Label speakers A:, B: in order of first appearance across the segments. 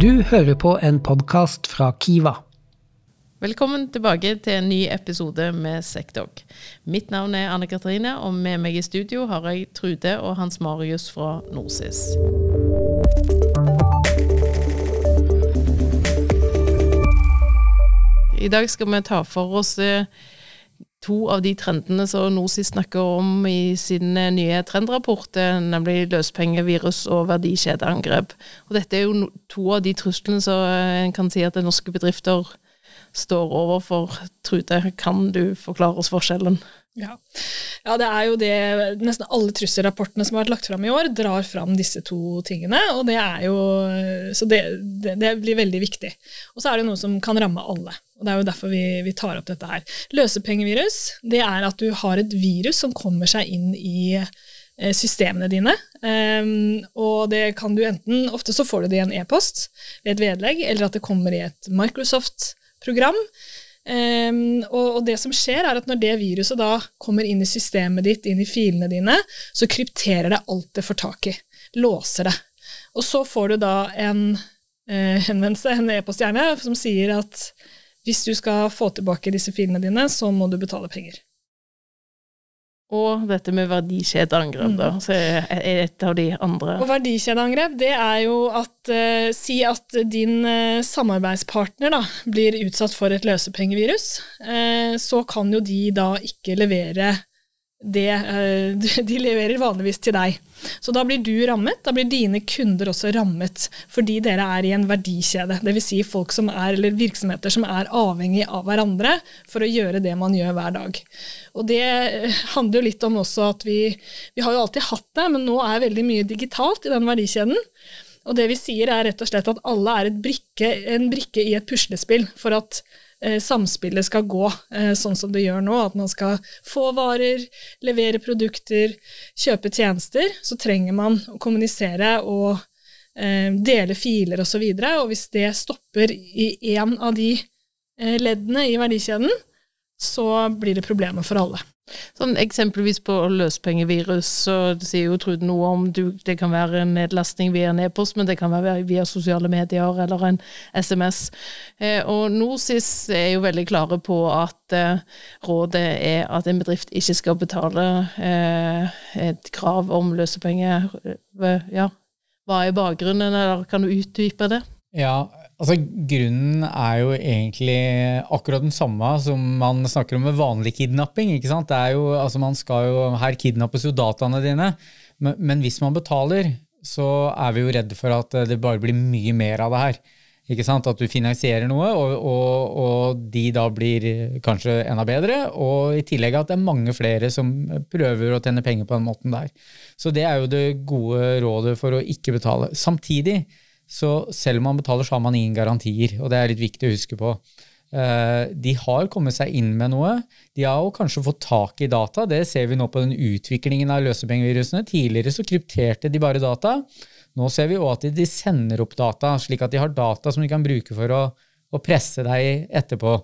A: Du hører på en podkast fra Kiva.
B: Velkommen tilbake til en ny episode med Sekdog. Mitt navn er Anne Katrine, og med meg i studio har jeg Trude og Hans Marius fra Norsis. I dag skal vi ta for oss eh, to av de trendene som Norsis snakker om i sin eh, nye trendrapport, eh, nemlig løspengevirus og verdikjedeangrep. Og dette er jo to av de truslene som en kan si at norske bedrifter står overfor. Trude, kan du forklare oss forskjellen?
C: Ja. ja. det er jo det Nesten alle trusselrapportene som har vært lagt fram i år, drar fram disse to tingene. og det er jo, Så det, det, det blir veldig viktig. Og så er det noe som kan ramme alle. og Det er jo derfor vi, vi tar opp dette her. Løsepengevirus det er at du har et virus som kommer seg inn i eh, systemene dine. Um, og det kan du enten Ofte så får du det i en e-post ved et vedlegg, eller at det kommer i et Microsoft-program. Um, og, og, det som skjer, er at når det viruset da kommer inn i systemet ditt, inn i filene dine, så krypterer det alt det får tak i. Låser det. Og så får du da en uh, henvendelse, en e-post gjerne, som sier at hvis du skal få tilbake disse filene dine, så må du betale penger.
B: Og dette med verdikjedeangrep, da, mm. så er et av de andre.
C: Og verdikjedeangrep, det er jo at eh, Si at din eh, samarbeidspartner da, blir utsatt for et løsepengevirus. Eh, så kan jo de da ikke levere det de leverer vanligvis til deg. Så da blir du rammet, da blir dine kunder også rammet, fordi dere er i en verdikjede. Dvs. Si folk som er, eller virksomheter som er avhengig av hverandre for å gjøre det man gjør hver dag. Og det handler jo litt om også at vi, vi har jo alltid hatt det, men nå er veldig mye digitalt i den verdikjeden. Og det vi sier er rett og slett at alle er brikke, en brikke i et puslespill for at eh, samspillet skal gå eh, sånn som det gjør nå, at man skal få varer, levere produkter, kjøpe tjenester, så trenger man å kommunisere og eh, dele filer osv. Og, så og hvis det stopper i én av de eh, leddene i verdikjeden, så blir det problemer for alle.
B: Sånn Eksempelvis på løspengevirus, så sier jo Trude noe om du, det kan være en nedlastning via en e-post, men det kan være via sosiale medier eller en SMS. Eh, og NorSIS er jo veldig klare på at eh, rådet er at en bedrift ikke skal betale eh, et krav om løsepenger. Eh, ja. Hva er bakgrunnen, eller kan du utdype det?
D: Ja, altså Grunnen er jo egentlig akkurat den samme som man snakker om med vanlig kidnapping. ikke sant? Det er jo, altså man skal jo, Her kidnappes jo dataene dine, men, men hvis man betaler, så er vi jo redde for at det bare blir mye mer av det her. Ikke sant? At du finansierer noe, og, og, og, de da blir kanskje enda bedre. Og i tillegg at det er mange flere som prøver å tjene penger på den måten der. Så det er jo det gode rådet for å ikke betale. Samtidig så selv om man betaler, så har man ingen garantier, og det er litt viktig å huske på. Eh, de har kommet seg inn med noe. De har jo kanskje fått tak i data. Det ser vi nå på den utviklingen av løsepengevirusene. Tidligere så krypterte de bare data. Nå ser vi òg at de sender opp data, slik at de har data som de kan bruke for å, å presse deg etterpå.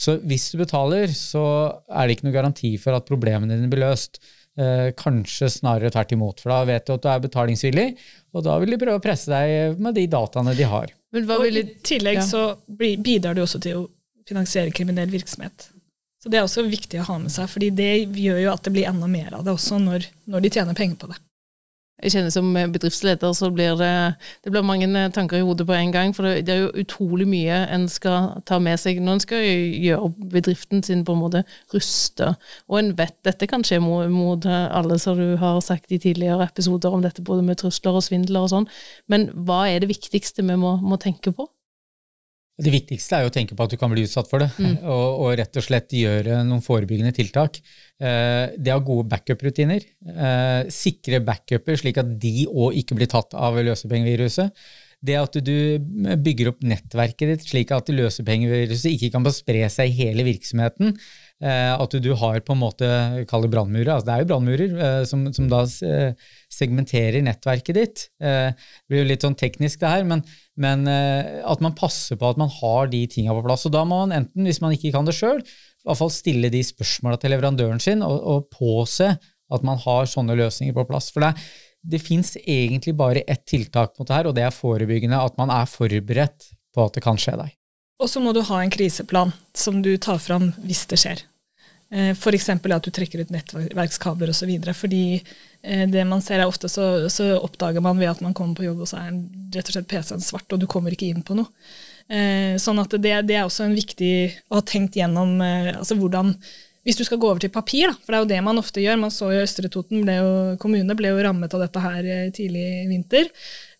D: Så hvis du betaler, så er det ikke noe garanti for at problemene dine blir løst. Eh, kanskje snarere tvert imot, for da vet du at du er betalingsvillig, og da vil de prøve å presse deg med de dataene de har.
C: og I tillegg ja. så bidrar du også til å finansiere kriminell virksomhet. Så Det er også viktig å ha med seg, fordi det gjør jo at det blir enda mer av det også når, når de tjener penger på det.
B: Jeg kjenner Som bedriftsleder så blir det, det blir mange tanker i hodet på en gang. For det, er jo utrolig mye en skal ta med seg når en skal gjøre bedriften sin på en måte ruste. Og en vet dette kan skje mot, mot alle, som du har sagt i tidligere episoder om dette, både med trusler og svindler og sånn. Men hva er det viktigste vi må, må tenke på?
D: Det viktigste er jo å tenke på at du kan bli utsatt for det, mm. og, og, rett og slett gjøre noen forebyggende tiltak. Eh, det ha gode backup-rutiner, eh, sikre backuper slik at de òg ikke blir tatt av løsepengeviruset. Det at du bygger opp nettverket ditt slik at løsepengeviruset ikke kan spre seg i hele virksomheten. Eh, at du har på en måte kall det brannmurer. Altså det er jo brannmurer eh, som, som, da eh, segmenterer nettverket ditt. Det blir jo litt sånn teknisk, det her, men, men at man passer på at man har de tinga på plass. Og da må man enten, hvis man ikke kan det sjøl, i hvert fall stille de spørsmåla til leverandøren sin og, og påse at man har sånne løsninger på plass. For det, det fins egentlig bare ett tiltak mot det her, og det er forebyggende. At man er forberedt på at det kan skje deg.
C: Og så må du ha en kriseplan som du tar fram hvis det skjer. Eh, F.eks. at du trekker ut nettverkskabler osv. Fordi eh, det man ser er ofte så, så, oppdager man ved at man kommer på jobb, og så er rett og slett PC-en svart, og du kommer ikke inn på noe. Eh, sånn at det, det er også en viktig å ha tenkt gjennom altså hvordan hvis du skal gå over til papir, da, for det er jo det man ofte gjør Man så jo Østre Toten ble jo, kommune ble jo rammet av dette her tidlig i vinter.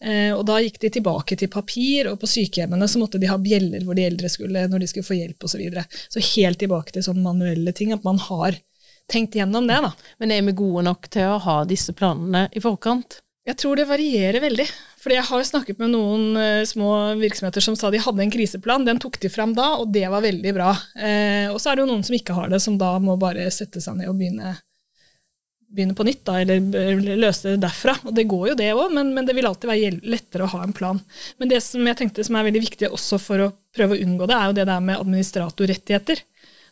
C: Eh, og da gikk de tilbake til papir, og på sykehjemmene så måtte de ha bjeller hvor de eldre skulle når de skulle få hjelp osv. Så, videre. så helt tilbake til sånne manuelle ting, at man har tenkt gjennom det. da.
B: Men er vi gode nok til å ha disse planene i forkant?
C: Jeg tror det varierer veldig. Fordi jeg har snakket med noen uh, små virksomheter som sa de hadde en kriseplan. Den tok de fram da, og det var veldig bra. Uh, og så er det jo noen som ikke har det, som da må bare sette seg ned og begynne begynne på nytt, da, eller løse det derfra. Og det går jo, det òg, men, men, det vil alltid være lettere å ha en plan. Men det som jeg tenkte som er veldig viktig også for å prøve å unngå det, er jo det der med administratorrettigheter.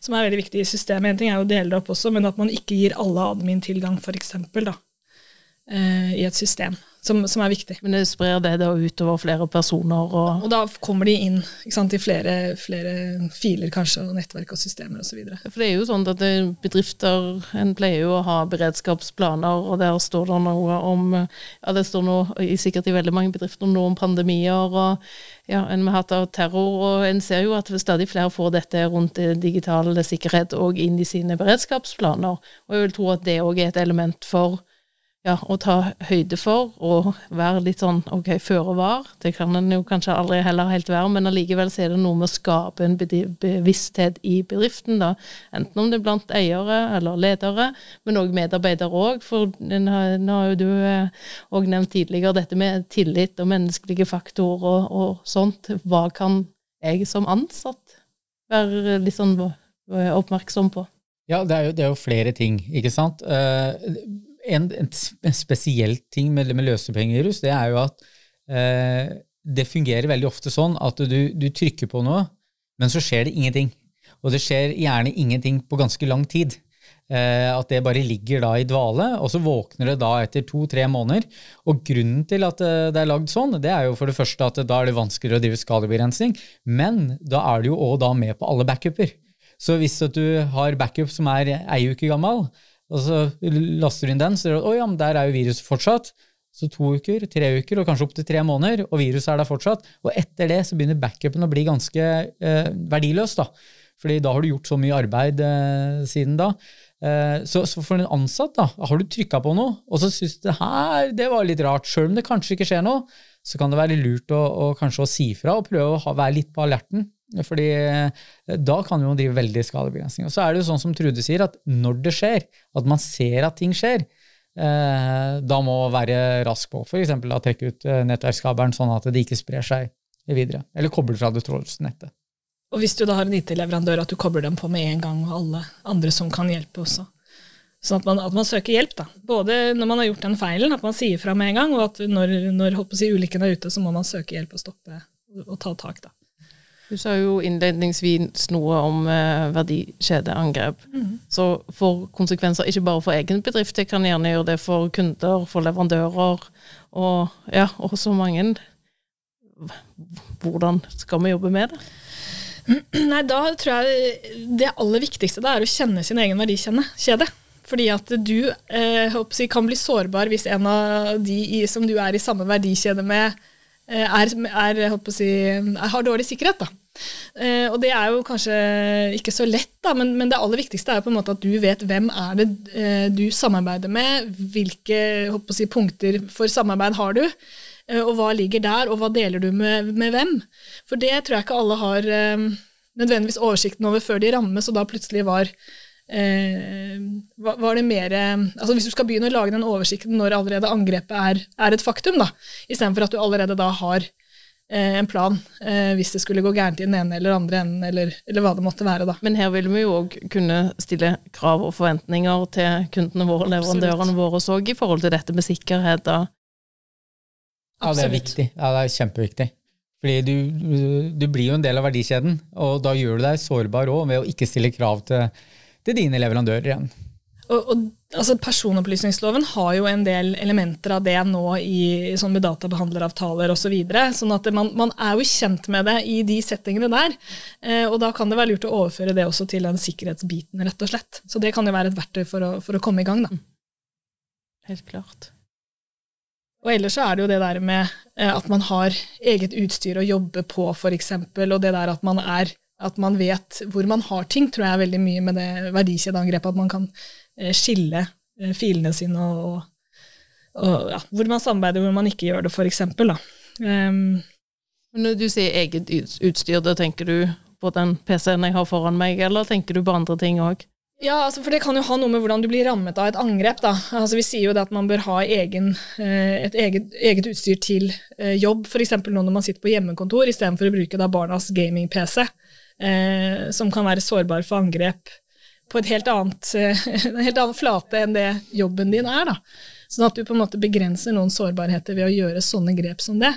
C: Som er veldig viktig i systemet. En ting er jo å dele det opp også, men at man ikke gir alle admin tilgang, f.eks., eh, i et system som, som, er viktig.
B: Men det sprer det da utover flere personer? Og,
C: og da kommer de inn sant, i flere, flere, filer kanskje, og nettverk og systemer osv.
B: For det er jo sånn at bedrifter en pleier jo å ha beredskapsplaner, og der står det noe om ja det står noe, sikkert i veldig mange bedrifter noe om pandemier og ja, en har hatt av terror, og en ser jo at stadig flere får dette rundt digital sikkerhet og inn i sine beredskapsplaner. Og jeg vil tro at det òg er et element for ja, å ta høyde for og være litt sånn ok, føre var. Det kan en jo kanskje aldri heller helt være, men allikevel så er det noe med å skape en bevissthet i bedriften, da. Enten om det er blant eiere eller ledere, men òg medarbeidere òg. For nå har jo du òg eh, nevnt tidligere dette med tillit og menneskelige faktorer og, og sånt. Hva kan jeg som ansatt være litt sånn oppmerksom på?
D: Ja, det er, jo, det er jo, flere ting, ikke sant. Uh, en, en, spesiell ting med, med løsepengevirus, det er jo at eh, det fungerer veldig ofte sånn at du, du, trykker på noe, men så skjer det ingenting. Og det skjer gjerne ingenting på ganske lang tid. Eh, at det bare ligger da i dvale, og så våkner det da etter to-tre måneder. Og grunnen til at eh, det er lagd sånn, det er jo for det første at da er det vanskeligere å drive skadebegrensning, men da er du jo òg da med på alle backuper. Så hvis du har backup som er ei uke gammel, og så laster du inn den, så oh, ja, men der er jo viruset fortsatt. Så to uker, tre uker og kanskje opptil tre måneder, og viruset er der fortsatt. Og etter det så begynner backupen å bli ganske eh, verdiløs, da. Fordi da har du gjort så mye arbeid eh, siden da. Eh, så, så, for en ansatt, da, har du trykka på noe, og så syns du det her det var litt rart, sjøl om det kanskje ikke skjer noe, så kan det være lurt å, å kanskje å si fra og prøve å ha, være litt på alerten. Fordi eh, da kan jo drive veldig skadebegrensning. Og så er det jo sånn som Trude sier, at når det skjer, at man ser at ting skjer, eh, da må man være rask på f.eks. trekke ut eh, nettverkskabelen sånn at det ikke sprer seg videre. Eller koble fra det trådløse.
C: Og hvis du da har en IT-leverandør, at du kobler dem på med en gang, og alle andre som kan hjelpe også. Sånn at man, at man, søker hjelp, da. Både når man har gjort den feilen, at man sier fra med en gang, og at når, når si, ulykken er ute, så må man søke hjelp og stoppe og ta tak, da.
B: Du sa jo innledningsvis noe om eh, verdikjedeangrep. Mm. Så får konsekvenser ikke bare for egen bedrift, det kan gjerne gjøre det for kunder, for leverandører og ja, og så mange. Hvordan skal vi jobbe med det?
C: Nei, da tror jeg det aller viktigste er å kjenne sin egen verdikjede. Fordi at du eh, kan bli sårbar hvis en av de som du er i samme verdikjede med, er, er, si, har dårlig sikkerhet. Da. Eh, og det er jo kanskje ikke så lett, da, men, men, det aller viktigste er jo på en måte at du vet hvem er det eh, du samarbeider med, hvilke si, punkter for samarbeid har du, eh, og hva ligger der, og hva deler du med, med, hvem. For det tror jeg ikke alle har eh, nødvendigvis oversikten over før de rammes, og da plutselig var Eh, var det mer altså Hvis du skal begynne å lage den oversikten når allerede angrepet er, er et faktum, da, istedenfor at du allerede da har eh, en plan eh, hvis det skulle gå gærent i den ene eller andre enden, eller, eller hva det måtte være. da.
B: Men her vil vi jo òg kunne stille krav og forventninger til kundene våre, leverandørene våre òg, i forhold til dette med sikkerhet. da.
D: Ja, det er viktig. Ja, det er kjempeviktig. Fordi du, du, blir jo en del av verdikjeden, og da gjør du deg sårbar òg ved å ikke stille krav til til dine leverandører igjen.
C: og, og, altså Personopplysningsloven har jo en del elementer av det nå i, sånn med databehandleravtaler osv. Så videre, sånn at man, man, er jo kjent med det i de settingene der. Eh, og da kan det være lurt å overføre det også til den sikkerhetsbiten, rett og slett. Så det kan jo være et verktøy for å, for å komme i gang, da.
B: Helt klart.
C: Og ellers så er det jo det der med eh, at man har eget utstyr å jobbe på, f.eks., og det der at man er at man vet hvor man har ting, tror jeg er veldig mye med det verdikjedeangrepet. At man kan Eh, skille eh, filene sine og, og ja, hvor man samarbeider, hvor man ikke gjør det, f.eks. Um,
B: Når du sier eget utstyr, da tenker du på den PC-en jeg har foran meg, eller tenker du på andre ting òg?
C: Ja, altså for det kan jo ha noe med hvordan du blir rammet av et angrep. da. Altså Vi sier jo det at man bør ha egen, eh, et eget, eget, utstyr til jobb, f.eks. nå når man sitter på hjemmekontor, istedenfor å bruke da barnas gaming-PC, eh, som kan være sårbar for angrep på helt annet, en helt annen flate enn det jobben din er. da. Sånn at du på en måte begrenser noen sårbarheter ved å gjøre sånne grep som det.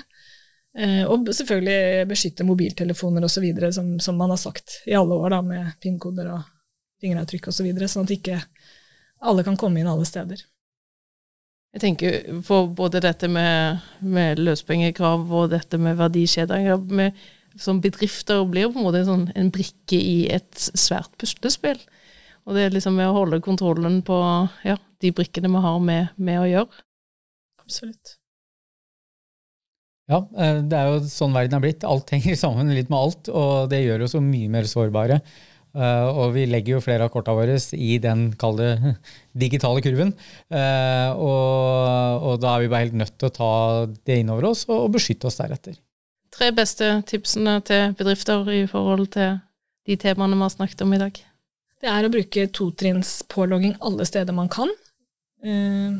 C: Eh, og selvfølgelig beskytte mobiltelefoner osv., som, som man har sagt i alle år, da, med PIN-koder og fingeravtrykk osv., så videre, sånn at ikke alle kan komme inn alle steder.
B: Jeg tenker på både dette med, med løspengekrav og dette med verdikjeder. Som bedrifter blir på en måte en, sånn, en brikke i et svært puslespill. Og det er liksom med å holde kontrollen på ja, de brikkene vi har med, med å gjøre.
C: Absolutt.
D: Ja, eh, det er jo sånn verden er blitt. Alt henger sammen litt med alt, og det gjør oss jo mye mer sårbare. Uh, og vi legger jo flere av korta våre i den kalde digitale kurven. Uh, og, og, da er vi bare helt nødt til å ta det innover oss og, og beskytte oss deretter.
B: Tre beste tipsene til bedrifter i forhold til de temaene vi har snakket om i dag?
C: det er å bruke totrinnspålogging alle steder man kan. Eh,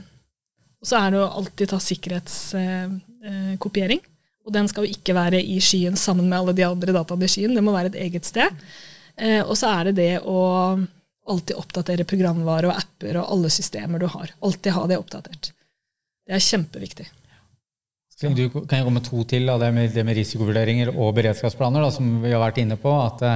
C: og så er det å alltid ta sikkerhetskopiering. Og den skal jo ikke være i skyen sammen med alle de andre dataene i skyen, det må være et eget sted. Eh, og så er det det å alltid oppdatere programvare og apper og alle systemer du har. Alltid ha det oppdatert. Det er kjempeviktig.
D: Du kan jeg komme to til av det med, det med risikovurderinger og beredskapsplaner, da, som vi har vært inne på. at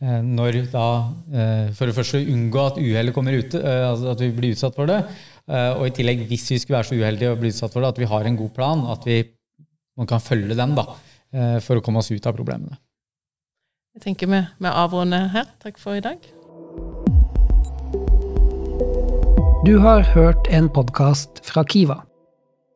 D: Eh, når da eh, For det første unngå at uhellet kommer ut, eh, altså at vi blir utsatt for det. Og i tillegg, hvis vi skulle være så uheldige å bli utsatt for det, at vi har en god plan, at vi man kan følge den da, for å komme oss ut av problemene.
B: Jeg tenker vi, vi avrunder her. Takk for i dag.
A: Du har hørt en podkast fra Kiva.